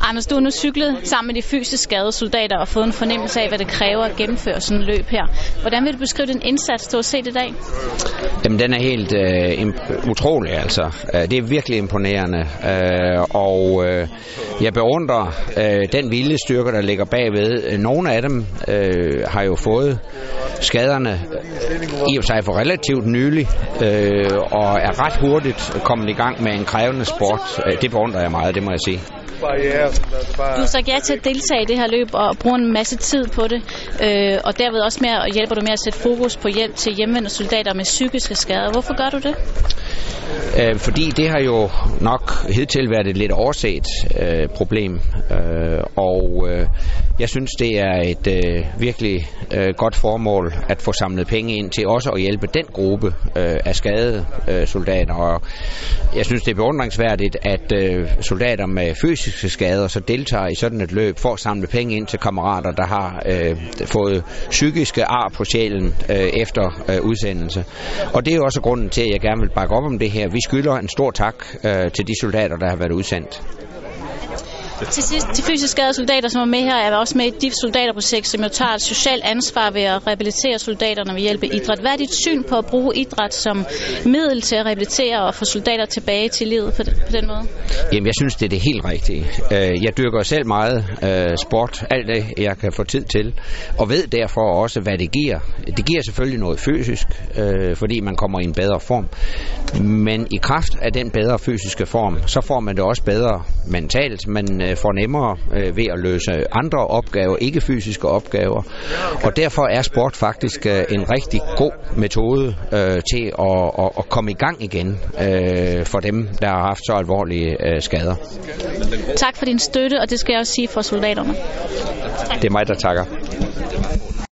Anders, du har nu cyklet sammen med de fysisk skadede soldater og fået en fornemmelse af, hvad det kræver at gennemføre sådan en løb her. Hvordan vil du beskrive din indsats, du har set i dag? Jamen, den er helt øh, utrolig, altså. Øh, det er virkelig imponerende. Øh, og øh, jeg beundrer øh, den viljestyrke, der ligger bagved. Øh, nogle af dem øh, har jo fået skaderne øh, i og sig for relativt nylig, øh, og er ret hurtigt kommet i gang med en krævende sport. Det beundrer jeg meget, det må jeg sige barriere. Du har sagt ja til at deltage i det her løb og bruge en masse tid på det, øh, og derved også med at hjælper du med at sætte fokus på hjælp til hjemvendte soldater med psykiske skader. Hvorfor gør du det? Øh, fordi det har jo nok hidtil været et lidt overset øh, problem, øh, og øh, jeg synes, det er et øh, virkelig øh, godt formål at få samlet penge ind til også at hjælpe den gruppe øh, af skadede øh, soldater. Og jeg synes, det er beundringsværdigt, at øh, soldater med fysiske skader så deltager i sådan et løb for at samle penge ind til kammerater, der har øh, fået psykiske ar på sjælen øh, efter øh, udsendelse. Og det er jo også grunden til, at jeg gerne vil bakke op om det her. Vi skylder en stor tak øh, til de soldater, der har været udsendt. Til sidst, de fysisk skadede soldater, som er med her, er også med i DIF soldaterprojekt, som jo tager et socialt ansvar ved at rehabilitere soldaterne ved hjælp af idræt. Hvad er dit syn på at bruge idræt som middel til at rehabilitere og få soldater tilbage til livet på, på den måde? Jamen, jeg synes, det er det helt rigtige. Øh, jeg dyrker selv meget øh, sport, alt det, jeg kan få tid til, og ved derfor også, hvad det giver. Det giver selvfølgelig noget fysisk, øh, fordi man kommer i en bedre form. Men i kraft af den bedre fysiske form, så får man det også bedre mentalt. Man øh, får nemmere øh, ved at løse andre opgaver, ikke fysiske opgaver. Og derfor er sport faktisk øh, en rigtig god metode øh, til at, at, at komme i gang igen øh, for dem, der har haft så alvorlige øh, skader. Tak for din støtte, og det skal jeg også sige for soldaterne. Det er mig, der takker.